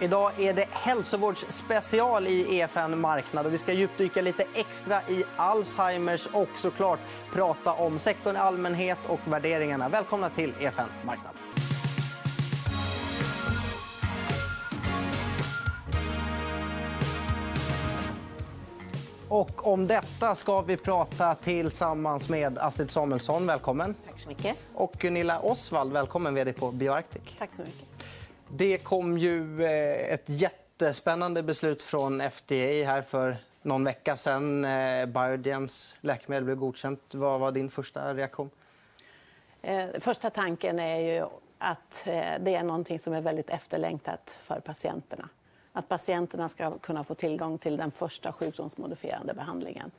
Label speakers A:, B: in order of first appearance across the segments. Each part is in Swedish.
A: Idag är det hälsovårdsspecial i EFN Marknad. Och vi ska djupdyka lite extra i Alzheimers och såklart prata om sektorn i allmänhet och värderingarna. Välkomna till EFN Marknad. Och om detta ska vi prata tillsammans med Astrid Samuelsson. Välkommen.
B: Tack så mycket.
A: Och Gunilla Osvald, välkommen, vd på Bioarctic.
B: Tack så mycket.
A: Det kom ju eh, ett jättespännande beslut från FDA här för någon vecka sen. Eh, Biogens läkemedel blev godkänt. Vad var din första reaktion?
B: Eh, första tanken är ju att det är någonting som är väldigt efterlängtat för patienterna. Att patienterna ska kunna få tillgång till den första sjukdomsmodifierande behandlingen.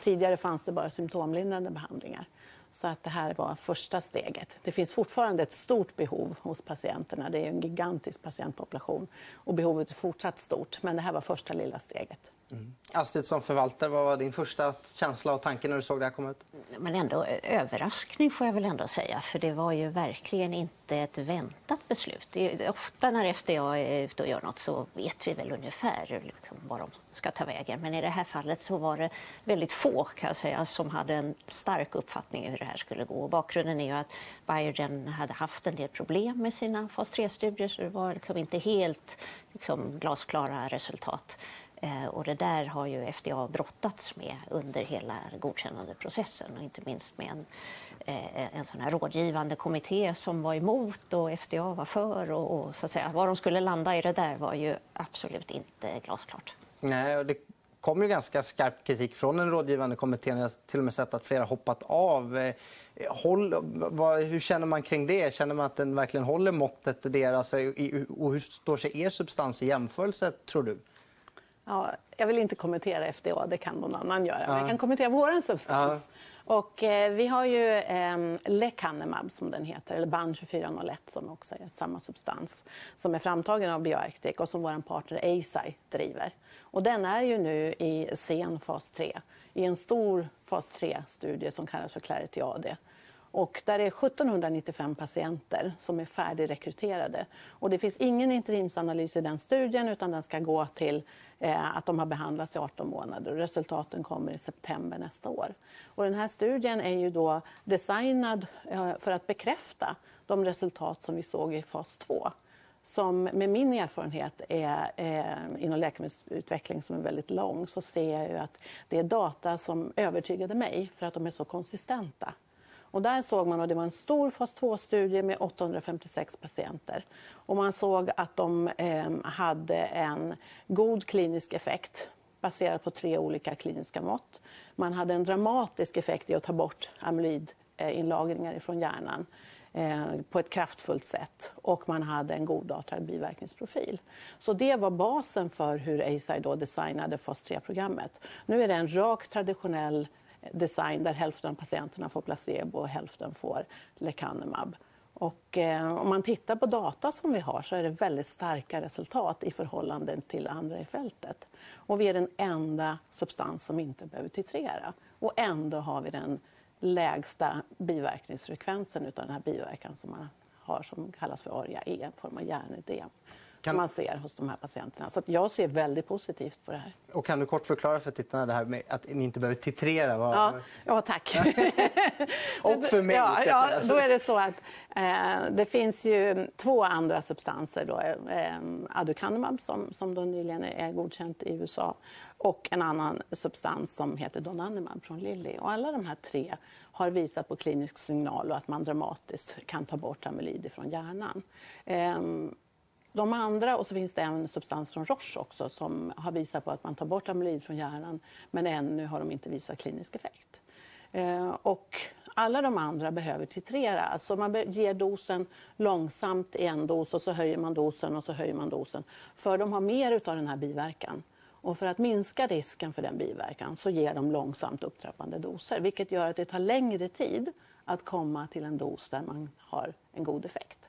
B: Tidigare fanns det bara symptomlindrande behandlingar. Så att det här var första steget. Det finns fortfarande ett stort behov hos patienterna. Det är en gigantisk patientpopulation och behovet är fortsatt stort. Men det här var första lilla steget.
A: Mm. Astrid, som förvaltare, vad var din första känsla och tanke när du såg det här komma ut?
C: Men ändå överraskning får jag väl ändå säga, för det var ju verkligen inte ett väntat beslut. ofta när FDA är ute och gör något så vet vi väl ungefär liksom var de ska ta vägen. Men i det här fallet så var det väldigt få kan jag säga, som hade en stark uppfattning hur det här skulle gå. bakgrunden är ju att Biogen hade haft en del problem med sina fas 3-studier så det var liksom inte helt liksom, glasklara resultat. Eh, och det där har ju FDA brottats med under hela godkännandeprocessen och inte minst med en, eh, en sån här rådgivande kommitté som var emot och FDA var för. Och, och, så att säga, var de skulle landa i det där var ju absolut inte glasklart.
A: Nej, det kom ju ganska skarp kritik från den rådgivande kommittén. Jag har till och med sett att flera hoppat av. Eh, håll, vad, hur känner man kring det? Känner man att den verkligen håller måttet deras? Eh, och hur står sig er substans i jämförelse, tror du?
B: Ja, jag vill inte kommentera FDA, det kan någon annan göra. Men jag kan kommentera vår substans. Ja. Och, eh, vi har ju eh, Lecanemab, som den heter, eller BAN 2401 som också är samma substans, som är framtagen av Bioarctic och som vår partner Eisai driver. Och den är ju nu i sen fas 3, i en stor fas 3-studie som kallas för Clarity AD. Och där är 1795 patienter som är färdigrekryterade. Och det finns ingen interimsanalys i den studien utan den ska gå till eh, att de har behandlats i 18 månader. Och resultaten kommer i september nästa år. Och den här studien är ju då designad eh, för att bekräfta de resultat som vi såg i fas 2 som med min erfarenhet är, eh, inom läkemedelsutveckling som är väldigt lång så ser jag ju att det är data som övertygade mig för att de är så konsistenta. Och där såg man, och det var en stor fas 2-studie med 856 patienter. Och man såg att de eh, hade en god klinisk effekt baserat på tre olika kliniska mått. Man hade en dramatisk effekt i att ta bort amyloidinlagringar från hjärnan eh, på ett kraftfullt sätt och man hade en godartad biverkningsprofil. Så det var basen för hur Eisai då designade fas 3-programmet. Nu är det en rak traditionell design där hälften av patienterna får placebo och hälften får lecanemab. Och, eh, om man tittar på data som vi har så är det väldigt starka resultat i förhållande till andra i fältet. Och vi är den enda substans som inte behöver titrera. Och ändå har vi den lägsta biverkningsfrekvensen av den här biverkan som man har som kallas för ARIA-E, en form av hjärnödem kan... man ser hos de här patienterna. Så jag ser väldigt positivt på det här.
A: Och kan du kort förklara för tittarna det här med att ni inte behöver titrera? Vad...
B: Ja, ja, tack.
A: och för mig,
B: ja, ja, då är det så att eh, det finns ju två andra substanser. Då, eh, aducanumab, som, som då nyligen är godkänt i USA och en annan substans som heter Donanemab från Lilly. Och alla de här tre har visat på klinisk signal och att man dramatiskt kan ta bort amyloid från hjärnan. Eh, de andra, och så finns det en substans från Roche också som har visat på att man tar bort amyloid från hjärnan men ännu har de inte visat klinisk effekt. Eh, och alla de andra behöver titrera. Alltså man ger dosen långsamt i en dos och så höjer man dosen och så höjer man dosen. För de har mer av den här biverkan. Och för att minska risken för den biverkan så ger de långsamt upptrappande doser vilket gör att det tar längre tid att komma till en dos där man har en god effekt.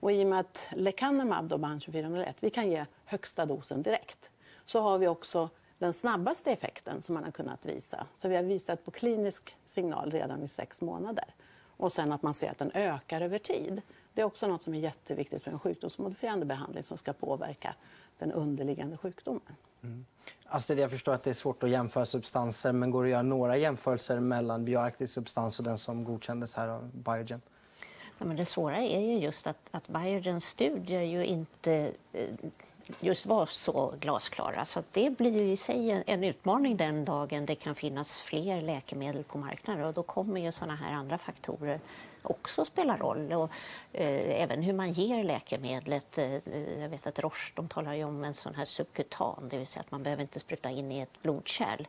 B: Och I och med att lecanemab, då, BAN 2401, vi kan ge högsta dosen direkt så har vi också den snabbaste effekten som man har kunnat visa. Så vi har visat på klinisk signal redan vid sex månader. Och sen att man ser att den ökar över tid. Det är också något som är jätteviktigt för en sjukdomsmodifierande behandling som ska påverka den underliggande sjukdomen. Mm.
A: Astrid, jag förstår att det är svårt att jämföra substanser men går det att göra några jämförelser mellan bioaktiv substans och den som godkändes här av Biogen?
C: Ja, men det svåra är ju just att, att Biogens studier ju inte eh, just var så glasklara. Så det blir ju i sig en utmaning den dagen det kan finnas fler läkemedel på marknaden. Och då kommer ju såna här andra faktorer också spela roll. Och, eh, även hur man ger läkemedlet. Eh, jag vet att Roche de talar ju om en sån här subkutan, det vill säga att man behöver inte spruta in i ett blodkärl.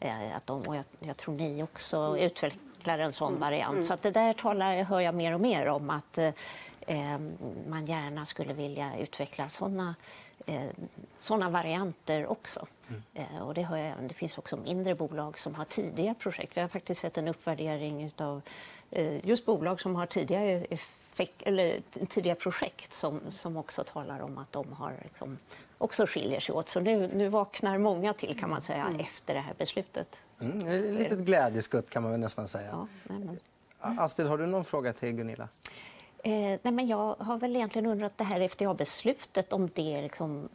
C: Eh, att de, och jag, jag tror ni också mm. utvecklar en sån mm. variant. Mm. Så att det där talar, hör jag mer och mer om att eh, eh man gärna skulle vilja utveckla såna eh, såna varianter också. Mm. Eh, och det, har jag, det finns också mindre bolag som har tidiga projekt. Vi har faktiskt sett en uppvärdering av eh, just bolag som har tidiga, effekt, eller, tidiga projekt som, som också talar om att de har liksom, också skiljer sig åt. Så nu, nu vaknar många till kan man säga mm. efter det här beslutet.
A: Mm, ett litet glädjeskutt kan man väl nästan säga. Ja, nej, men... Astrid, har du någon fråga till Gunilla?
C: Eh, nej, men jag har väl egentligen undrat det här FDA-beslutet om det liksom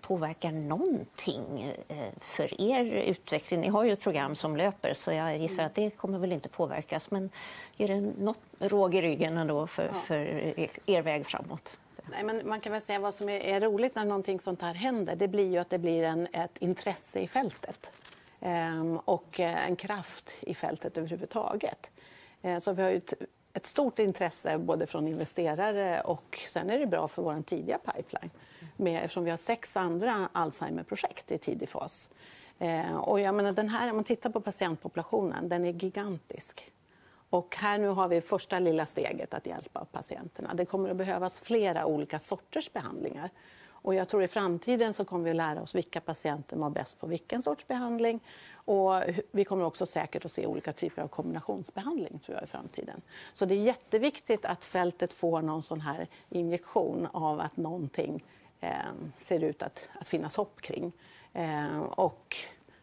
C: påverkar någonting eh, för er utveckling? Ni har ju ett program som löper så jag gissar att det kommer väl inte påverkas. Men är det något råg i ryggen ändå för, ja. för er väg framåt?
B: Nej, men man kan väl säga vad som är, är, roligt när någonting sånt här händer. Det blir ju att det blir en, ett intresse i fältet ehm, och eh, en kraft i fältet överhuvudtaget. Ehm, så vi har ju ett stort intresse både från investerare och sen är det bra för vår tidiga pipeline med, eftersom vi har sex andra Alzheimer-projekt i tidig fas. Eh, och jag menar, den här, om man tittar på patientpopulationen, den är gigantisk. Och här nu har vi första lilla steget att hjälpa patienterna. Det kommer att behövas flera olika sorters behandlingar. Och jag tror i framtiden så kommer vi att lära oss vilka patienter mår bäst på vilken sorts behandling. Och vi kommer också säkert att se olika typer av kombinationsbehandling tror jag, i framtiden. Så det är jätteviktigt att fältet får någon sån här injektion av att någonting eh, ser ut att, att finnas hopp kring. Eh, och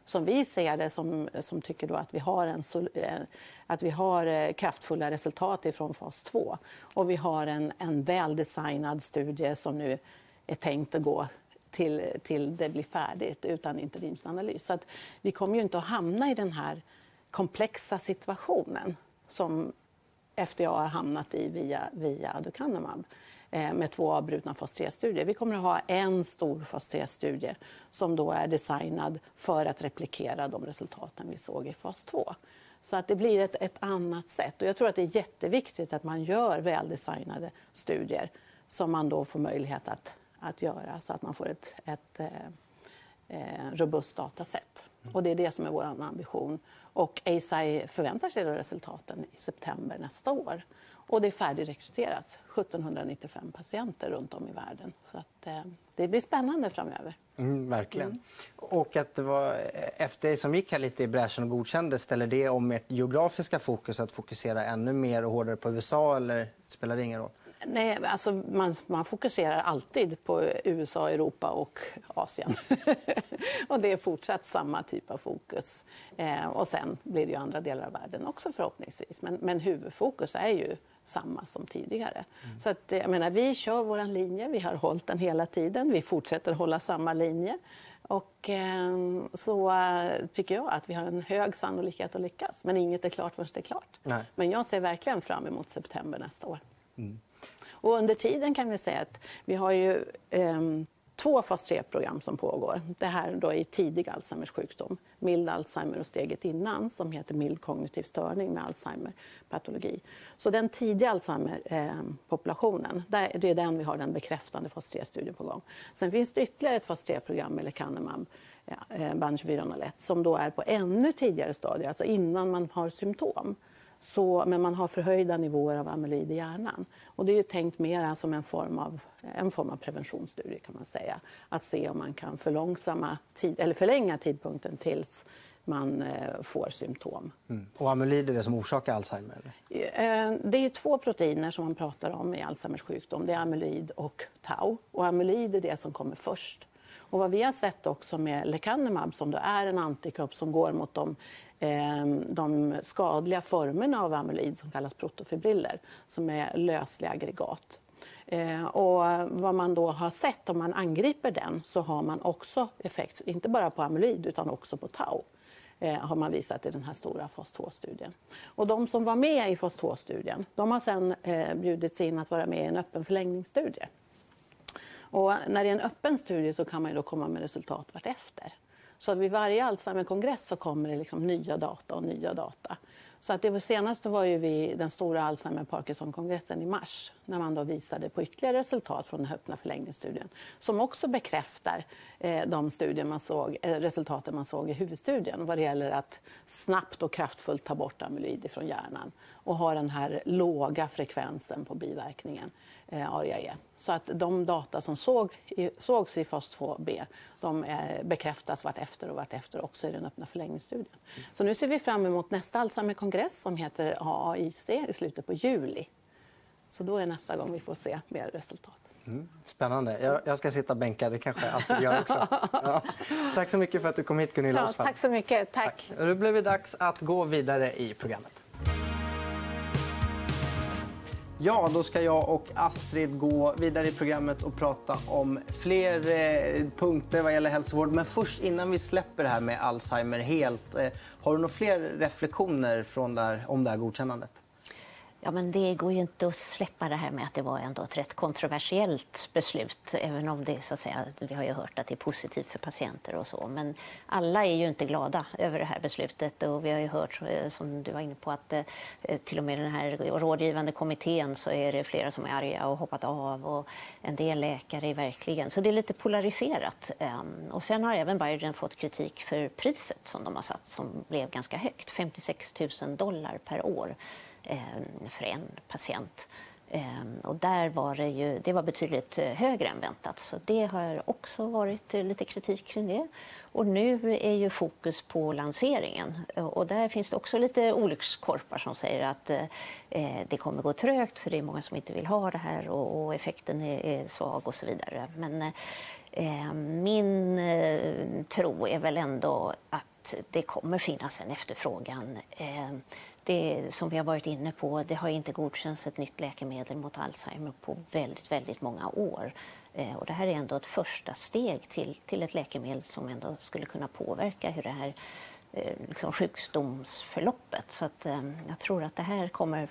B: som vi ser det, som, som tycker då att vi har, en, eh, att vi har eh, kraftfulla resultat från fas 2 och vi har en, en väldesignad studie som nu är tänkt att gå till, till det blir färdigt utan interimsanalys. Så att vi kommer ju inte att hamna i den här komplexa situationen som FDA har hamnat i via, via aducanumab eh, med två avbrutna fas 3-studier. Vi kommer att ha en stor fas 3-studie som då är designad för att replikera de resultaten vi såg i fas 2. Så att det blir ett, ett annat sätt. Och jag tror att det är jätteviktigt att man gör väldesignade studier som man då får möjlighet att att göra så att man får ett, ett eh, eh robust datasätt. Mm. Och det är det som är vår ambition. Och ASI förväntar sig resultaten i september nästa år. Och det är färdigrekryterat, 1795 patienter runt om i världen. Så att, eh, det blir spännande framöver.
A: Mm, verkligen. Mm. Och att det var FDA som gick här lite i bräschen och godkände, ställer det om ert geografiska fokus att fokusera ännu mer och hårdare på USA eller spelar det ingen roll?
B: Nej, alltså man, man, fokuserar alltid på USA, Europa och Asien. och det är fortsatt samma typ av fokus. Eh, och sen blir det ju andra delar av världen också förhoppningsvis. Men, men huvudfokus är ju samma som tidigare. Mm. Så att, jag menar, vi kör vår linje, vi har hållit den hela tiden. Vi fortsätter hålla samma linje. Och eh, så äh, tycker jag att vi har en hög sannolikhet att lyckas. Men inget är klart förrän det är klart. Nej. Men jag ser verkligen fram emot september nästa år. Mm. Och under tiden kan vi säga att vi har ju eh, två fas 3-program som pågår. Det här då i tidig Alzheimers sjukdom, mild Alzheimer och steget innan som heter mild kognitiv störning med Alzheimer-patologi. Så den tidiga Alzheimer-populationen, ehm, det är den vi har den bekräftande fas 3-studien på gång. Sen finns det ytterligare ett fas 3-program med lecanemab, eh, band 2401, som då är på ännu tidigare stadier, alltså innan man har symptom. Så, men man har förhöjda nivåer av amyloid i hjärnan. Och det är ju tänkt mer som en form av, en form av preventionsstudie kan man säga. Att se om man kan förlångsamma tid, eller förlänga tidpunkten tills man eh, får symptom.
A: Mm. Och amyloid är det som orsakar Alzheimer?
B: Eller? Eh, det är två proteiner som man pratar om i Alzheimers sjukdom. Det är amyloid och tau. Och amyloid är det som kommer först. Och vad vi har sett också med lecanemab, som då är en antikropp som går mot de eh, de skadliga formerna av amyloid som kallas protofibriller, som är lösliga aggregat. Eh, och vad man då har sett, om man angriper den, så har man också effekt, inte bara på amyloid utan också på tau eh, har man visat i den här stora fas 2-studien. Och de som var med i fas 2-studien de har sen eh, bjudits in att vara med i en öppen förlängningsstudie. Och när det är en öppen studie så kan man då komma med resultat vartefter. Så vid varje Alzheimer-kongress så kommer det liksom nya data och nya data. Så att det senaste var ju vid den stora Alzheimer-Parkinson-kongressen i mars när man då visade på ytterligare resultat från den öppna förlängningsstudien som också bekräftar eh, de studier man såg, eh, resultaten man såg i huvudstudien vad det gäller att snabbt och kraftfullt ta bort amyloid från hjärnan och ha den här låga frekvensen på biverkningen ARIA-E. Så att de data som såg, sågs i fas 2b de är, bekräftas vartefter och vartefter också i den öppna förlängningsstudien. Så nu ser vi fram emot nästa Alzheimer-kongress som heter AAIC i slutet på juli. Så då är nästa gång vi får se mer resultat.
A: Mm, spännande. Jag, jag, ska sitta bänkad. Det kanske Astrid gör också. Ja. Tack så mycket för att du kom hit, Gunilla ja,
B: Tack så mycket. Tack. tack.
A: Nu blir det dags att gå vidare i programmet. Ja, då ska jag och Astrid gå vidare i programmet och prata om fler eh, punkter vad gäller hälsovård. Men först, innan vi släpper det här med Alzheimer helt, eh, har du några fler reflektioner från där, om det här godkännandet?
C: Ja, men det går ju inte att släppa det här med att det var ändå ett rätt kontroversiellt beslut, även om det så att säga, vi har ju hört att det är positivt för patienter och så. Men alla är ju inte glada över det här beslutet och vi har ju hört, eh, som du var inne på, att eh, till och med den här rådgivande kommittén så är det flera som är arga och hoppat av och en del läkare är verkligen, så det är lite polariserat. Ehm, och sen har även Biogen fått kritik för priset som de har satt som blev ganska högt, 56 000 dollar per år. Eh, för en patient. Eh, och där var det, ju, det var betydligt eh, högre än väntat, så det har också varit lite kritik kring det. Och nu är ju fokus på lanseringen och där finns det också lite olyckskorpar som säger att det kommer gå trögt för det är många som inte vill ha det här och, effekten är, svag och så vidare. Men min tro är väl ändå att det kommer finnas en efterfrågan det, som vi har varit inne på, det har inte godkänts ett nytt läkemedel mot Alzheimer på väldigt, väldigt många år. Eh, och det här är ändå ett första steg till, till ett läkemedel som ändå skulle kunna påverka hur det här eh, liksom sjukdomsförloppet. Så att, eh, jag tror att det här kommer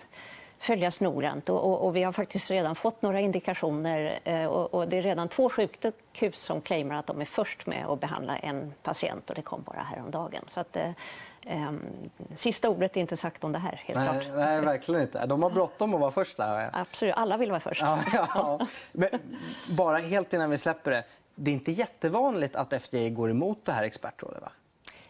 C: följas noggrant. Och, och, och, vi har faktiskt redan fått några indikationer. Eh, och, och, det är redan två sjukhus som claimar att de är först med att behandla en patient. och Det kom bara häromdagen. Så att, eh, Um, sista ordet är inte sagt om det här. helt
A: nej,
C: klart.
A: Nej, verkligen inte. De har bråttom att vara först. Där.
C: Absolut, alla vill vara först. Ja,
A: ja. Men, bara helt innan vi släpper det. Det är inte jättevanligt att FDA går emot det här expertrådet? Va?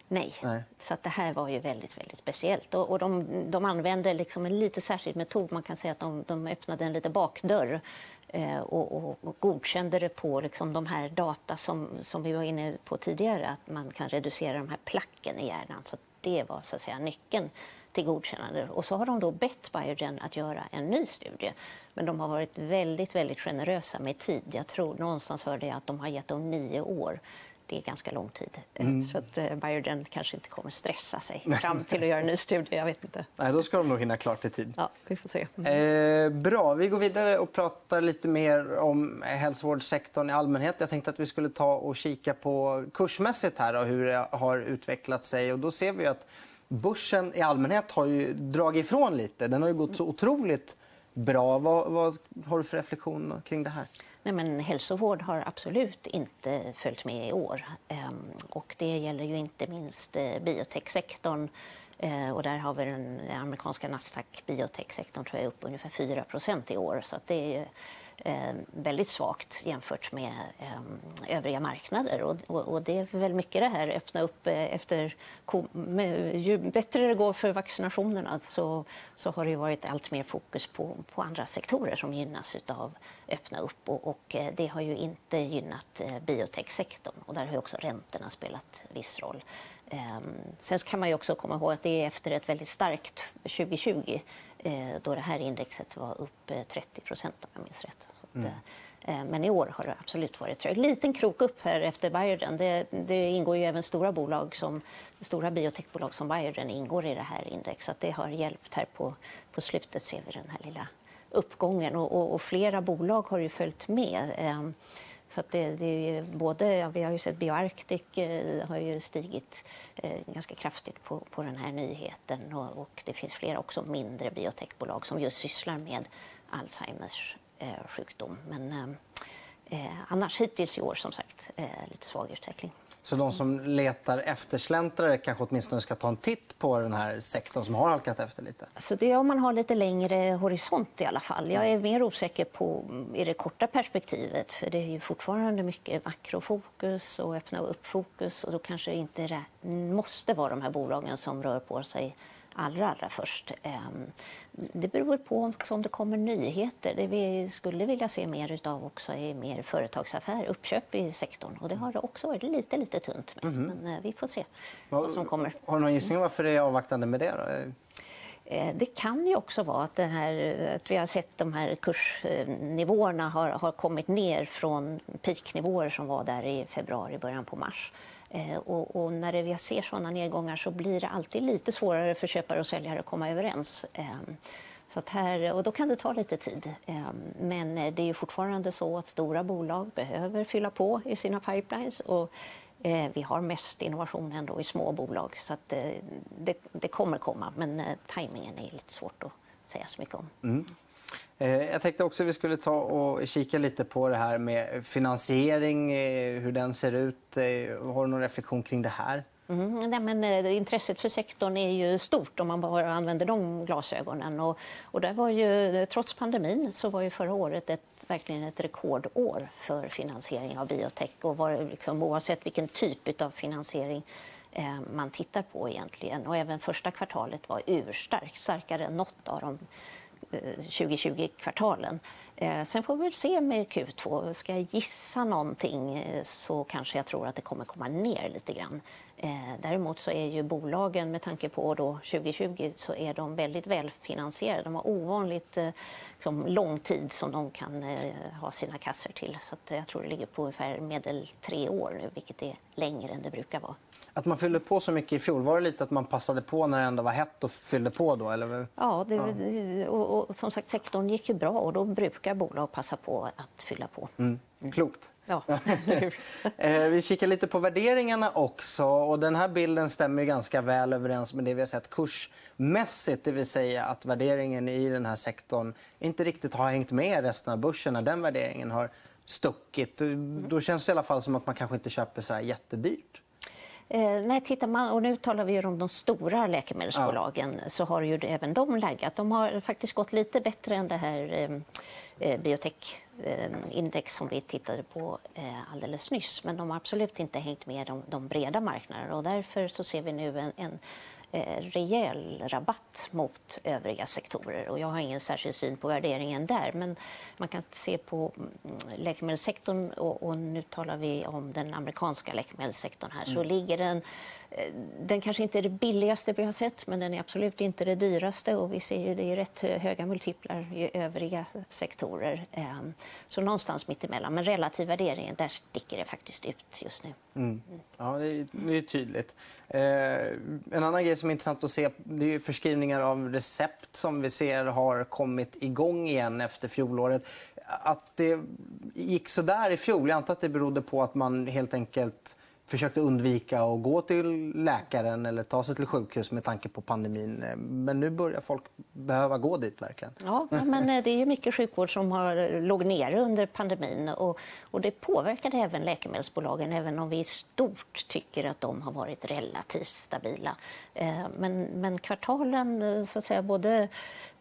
C: Nej. Nej. Så att det här var ju väldigt, väldigt speciellt. Och, och de, de använde liksom en lite särskild metod. Man kan säga att de, de öppnade en liten bakdörr eh, och, och, och, godkände det på liksom de här data som, som vi var inne på tidigare. Att man kan reducera de här placken i hjärnan. Så det var så att säga nyckeln till godkännande. Och så har de då bett Biogen att göra en ny studie. Men de har varit väldigt, väldigt generösa med tid. Jag tror någonstans hörde jag att de har gett dem nio år det är ganska lång tid. Eh, mm. Så att uh, Biogen kanske inte kommer stressa sig fram till att göra en ny studie. Jag vet inte.
A: Nej, då ska de nog hinna klart i tid.
C: Ja, vi får se.
A: Mm. Eh, bra, vi går vidare och pratar lite mer om hälsovårdssektorn i allmänhet. Jag tänkte att vi skulle ta och kika på kursmässigt här och hur det har utvecklat sig. Och då ser vi att börsen i allmänhet har ju dragit ifrån lite. Den har ju gått så otroligt bra. Vad, vad har du för reflektion kring det här?
C: Nej, men hälsovård har absolut inte följt med i år. Ehm, och det gäller ju inte minst eh, biotechsektorn. Eh, och där har vi den amerikanska Nasdaq biotechsektorn tror jag upp ungefär 4% i år. Så det är Eh, väldigt svagt jämfört med eh, övriga marknader. Och, och, och, det är väl mycket det här öppna upp eh, efter... Ju bättre det går för vaccinationerna så, så har det varit allt mer fokus på, på andra sektorer som gynnas av öppna upp. Och, och eh, det har ju inte gynnat eh, biotechsektorn och där har också räntorna spelat viss roll. Ehm, sen kan man ju också komma ihåg att det är efter ett väldigt starkt 2020 då det här indexet var upp 30 procent om jag minns rätt. Mm. Eh, men i år har det absolut varit trögt. Liten krok upp här efter Biogen. Det, det, ingår ju även stora bolag som stora biotechbolag som Biogen ingår i det här indexet. Så det har hjälpt här på, på slutet ser vi den här lilla uppgången och, och, och flera bolag har ju följt med. Så det, det, är både, vi har ju sett Bioarctic eh, har ju stigit eh, ganska kraftigt på, på den här nyheten och, och, det finns flera också mindre biotechbolag som just sysslar med Alzheimers eh, sjukdom. Men eh, eh, annars hittills i år som sagt eh, lite svag utveckling.
A: Så de som letar eftersläntrare kanske åtminstone ska ta en titt på den här sektorn som har halkat efter lite?
C: Alltså det är om man har lite längre horisont i alla fall. Jag är mer osäker på i det korta perspektivet för det är ju fortfarande mycket makrofokus och öppna upp-fokus och då kanske det inte måste vara de här bolagen som rör på sig allra, allra först. Ehm, det beror på om det kommer nyheter. Det vi skulle vilja se mer av också är mer företagsaffär, uppköp i sektorn. Och det har det också varit lite, lite tunt med. Mm. Men eh, vi får se vad som kommer.
A: Har du någon gissning varför det är avvaktande med det? Då?
C: Eh, det kan ju också vara att, här, att, vi har sett de här kursnivåerna har, har kommit ner från peaknivåer som var där i februari, början på mars. Eh, och, och, när vi ser sådana nedgångar så blir det alltid lite svårare för köpare och säljare att komma överens. Ehm, så att här, och då kan det ta lite tid. Ehm, men eh, det är fortfarande så att stora bolag behöver fylla på i sina pipelines. Och eh, vi har mest innovation ändå i små bolag, så att det, det kommer komma. Men tajmingen är lite svårt att säga så mycket om. Mm.
A: Eh, jag tänkte också att vi skulle ta och kika lite på det här med finansiering, eh, hur den ser ut. Eh, har du någon reflektion kring det här?
C: Mm, nej, men, intresset för sektorn är ju stort om man bara använder de glasögonen. Och, och där var ju, trots pandemin så var ju förra året ett, verkligen ett rekordår för finansiering av biotech. Och var, liksom, oavsett vilken typ av finansiering eh, man tittar på egentligen. Och även första kvartalet var urstarkt, starkare än något av de Eh, 2020-kvartalen. Eh, sen får vi väl se med Q2. Ska jag gissa någonting eh, så kanske jag tror att det kommer komma ner lite grann. Eh, däremot så är ju bolagen, med tanke på då 2020, så är de väldigt välfinansierade. De har ovanligt liksom, lång tid som de kan ha sina kassor till. Så jag tror det ligger på ungefär medel tre år nu, vilket är längre än det brukar vara.
A: Att man fyllde på så mycket i fjol, var det lite att man passade på när det ändå var hett och fyllde på då? Eller?
C: Ja, det. Och, och, som sagt sektorn gick ju bra och då brukar bolag passa på att fylla på. Mm.
A: Mm. Klokt.
C: Ja.
A: Eh, vi kikar lite på värderingarna också. Och den här bilden stämmer ganska väl överens med det vi har sett kursmässigt. Det vill säga att värderingen i den här sektorn inte riktigt har hängt med resten av börsen när den värderingen har stuckit. Då känns det i alla fall som att man kanske inte köper så här jättedyrt.
C: Eh, nej, tittar man, och nu talar vi om de stora läkemedelsbolagen, ja. så har ju även de laggat. De har faktiskt gått lite bättre än det här eh, eh biotechindex eh, som vi tittade på eh, alldeles nyss. Men de har absolut inte hängt med de, de breda marknaderna och därför så ser vi nu en, en rejäl rabatt mot övriga sektorer. Och jag har ingen särskild syn på värderingen där, men man kan se på mm, läkemedelssektorn och, och nu talar vi om den amerikanska läkemedelssektorn här, mm. så ligger den Eh, den kanske inte är det billigaste vi har sett, men den är absolut inte det dyraste. Och vi ser ju det är rätt höga multiplar i övriga sektorer. Ehm, så någonstans mittemellan. Men relativ värdering, där sticker det faktiskt ut just nu. Mm.
A: Ja, det är, det är tydligt. Eh, en annan grej som är intressant att se det är förskrivningar av recept som vi ser har kommit igång igen efter fjolåret. Att det gick så där i fjol, jag antar att det berodde på att man helt enkelt försökte undvika att gå till läkaren eller ta sig till sjukhus med tanke på pandemin. Men nu börjar folk behöva gå dit verkligen.
C: Ja, men eh, det är mycket sjukvård som har eh, låg nere under pandemin och, och det påverkade även läkemedelsbolagen även om vi i stort tycker att de har varit relativt stabila. Eh, men, men kvartalen, så att säga, både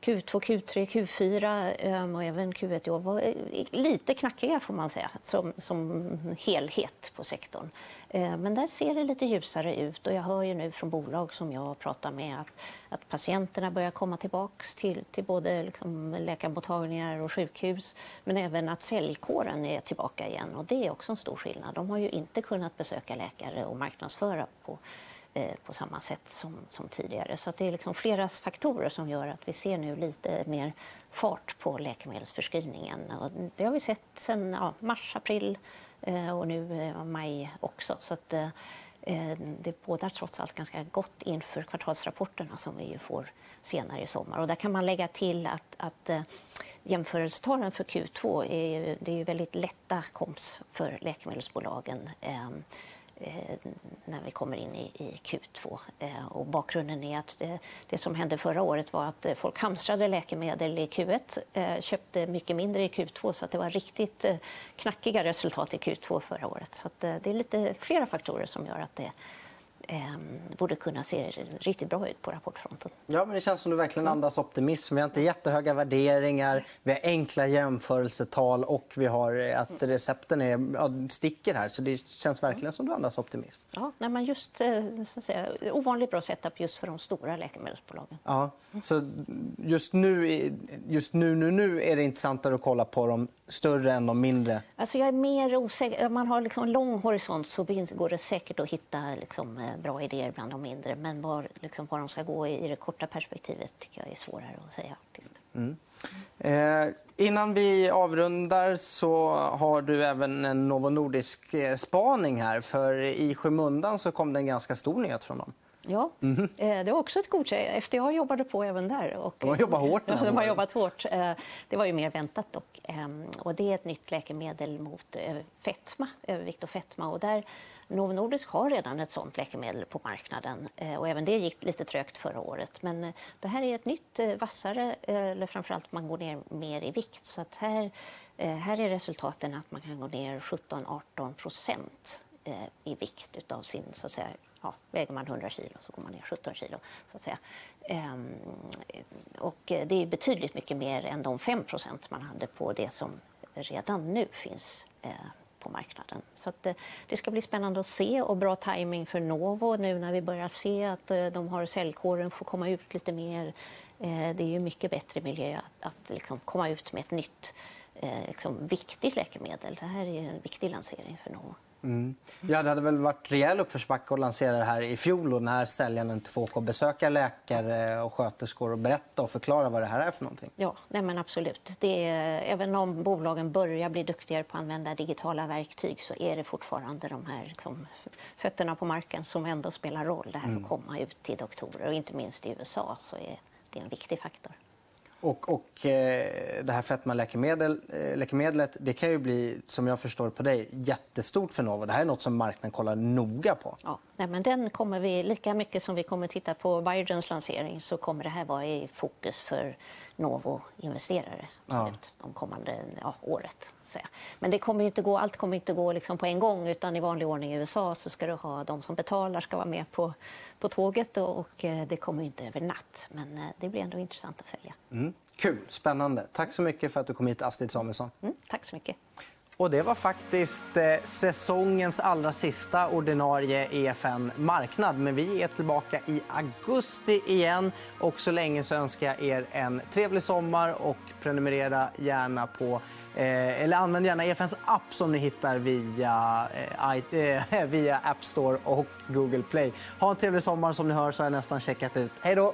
C: Q2, Q3, Q4 och även Q1 i år var eh, lite knackiga får man säga som, som helhet på sektorn. Ehm, men där ser det lite ljusare ut och jag hör ju nu från bolag som jag pratar med att, att patienterna börjar komma tillbaka till, till både liksom läkarmottagningar och sjukhus men även att säljkåren är tillbaka igen och det är också en stor skillnad. De har ju inte kunnat besöka läkare och marknadsföra på Eh, på samma sätt som, som tidigare. Så det är liksom flera faktorer som gör att vi ser nu lite mer fart på läkemedelsförskrivningen. Och det har vi sett sedan ja, mars, april eh, och nu eh, maj också. Så att, eh, eh, det bådar trots allt ganska gott inför kvartalsrapporterna som vi ju får senare i sommar. Och där kan man lägga till att, att eh, jämförelsetalen för Q2 är, det är väldigt lätta komps för läkemedelsbolagen. Eh, Eh, när vi kommer in i, i Q2. Eh, och bakgrunden är att det, det, som hände förra året var att folk hamstrade läkemedel i Q1, eh, köpte mycket mindre i Q2 så att det var riktigt eh, knackiga resultat i Q2 förra året. Så eh, det är lite flera faktorer som gör att det borde kunna se riktigt bra ut på rapportfronten.
A: Ja, men det känns som du verkligen andas optimism. Vi har inte jättehöga värderingar, vi har enkla jämförelsetal och vi har att recepten är, ja, sticker här. Så det känns verkligen som du andas optimism.
C: Ja, nej, men just eh, så säga, ovanligt bra setup just för de stora läkemedelsbolagen.
A: Ja, så just nu, just nu, nu, nu är det intressantare att kolla på de större än de mindre?
C: Alltså jag är mer osäker. Om man har liksom lång horisont så går det säkert att hitta liksom eh, bra idéer bland de mindre. Men var, liksom, var de ska gå i det korta perspektivet tycker jag är svårare att säga. Mm.
A: Eh, innan vi avrundar så har du även en Novo Nordisk-spaning eh, här. För i skymundan så kom det en ganska stor nyhet från dem.
C: Ja, mm. det var också ett godkännande. FDA jobbade på även där. Och,
A: de har jobbat hårt.
C: Ja, de har jobbat hårt. Eh, det var ju mer väntat dock. Ehm, och det är ett nytt läkemedel mot fetma, övervikt och fetma. Och där Novo Nordisk har redan ett sånt läkemedel på marknaden. Och även det gick lite trögt förra året. Men det här är ett nytt, vassare, eller framförallt man går ner mer i vikt. Så att här, här är resultaten att man kan gå ner 17-18 procent i vikt av sin så att säga, ja, väger man 100 kilo så går man ner 17 kilo. Så att säga. Ehm, och det är betydligt mycket mer än de 5% man hade på det som redan nu finns eh, på marknaden. Så att, eh, det ska bli spännande att se och bra timing för Novo nu när vi börjar se att eh, de har cellkåren får komma ut lite mer. Eh, det är ju mycket bättre miljö att, att liksom komma ut med ett nytt eh, liksom, viktigt läkemedel. Det här är en viktig lansering för Novo.
A: Mm. Ja, det hade väl varit rejäl uppförsbacke att lansera det här i fjol när säljaren inte får åka och besöka läkare och sköterskor och berätta och förklara vad det här är för någonting.
C: Ja, nej men absolut. Det är, även om bolagen börjar bli duktigare på att använda digitala verktyg så är det fortfarande de här liksom, fötterna på marken som ändå spelar roll. Det här mm. att komma ut till doktorer och inte minst i USA så är det en viktig faktor.
A: Och, och eh, det här fetmaläkemedlet eh, det kan ju bli, som jag förstår på dig, jättestort för Novo. Det här är något som marknaden kollar noga på.
C: Ja, nej, men den kommer vi, lika mycket som vi kommer titta på Biogens lansering så kommer det här vara i fokus för Novo-investerare ja. de kommande ja, året. Så. Men det kommer inte gå, allt kommer inte gå liksom på en gång utan i vanlig ordning i USA så ska du ha de som betalar ska vara med på, på tåget och, och eh, det kommer inte över natt. Men eh, det blir ändå intressant att följa.
A: Mm. Kul, spännande. Tack så mycket för att du kom hit, Astrid Samuelsson.
C: Mm, tack så mycket.
A: Och det var faktiskt eh, säsongens allra sista ordinarie EFN Marknad. Men vi är tillbaka i augusti igen. Och så länge så önskar jag er en trevlig sommar och prenumerera gärna på eh, eller använd gärna EFNs app som ni hittar via, eh, eh via App Store och Google Play. Ha en trevlig sommar. Som ni hör så har jag nästan checkat ut. Hej då!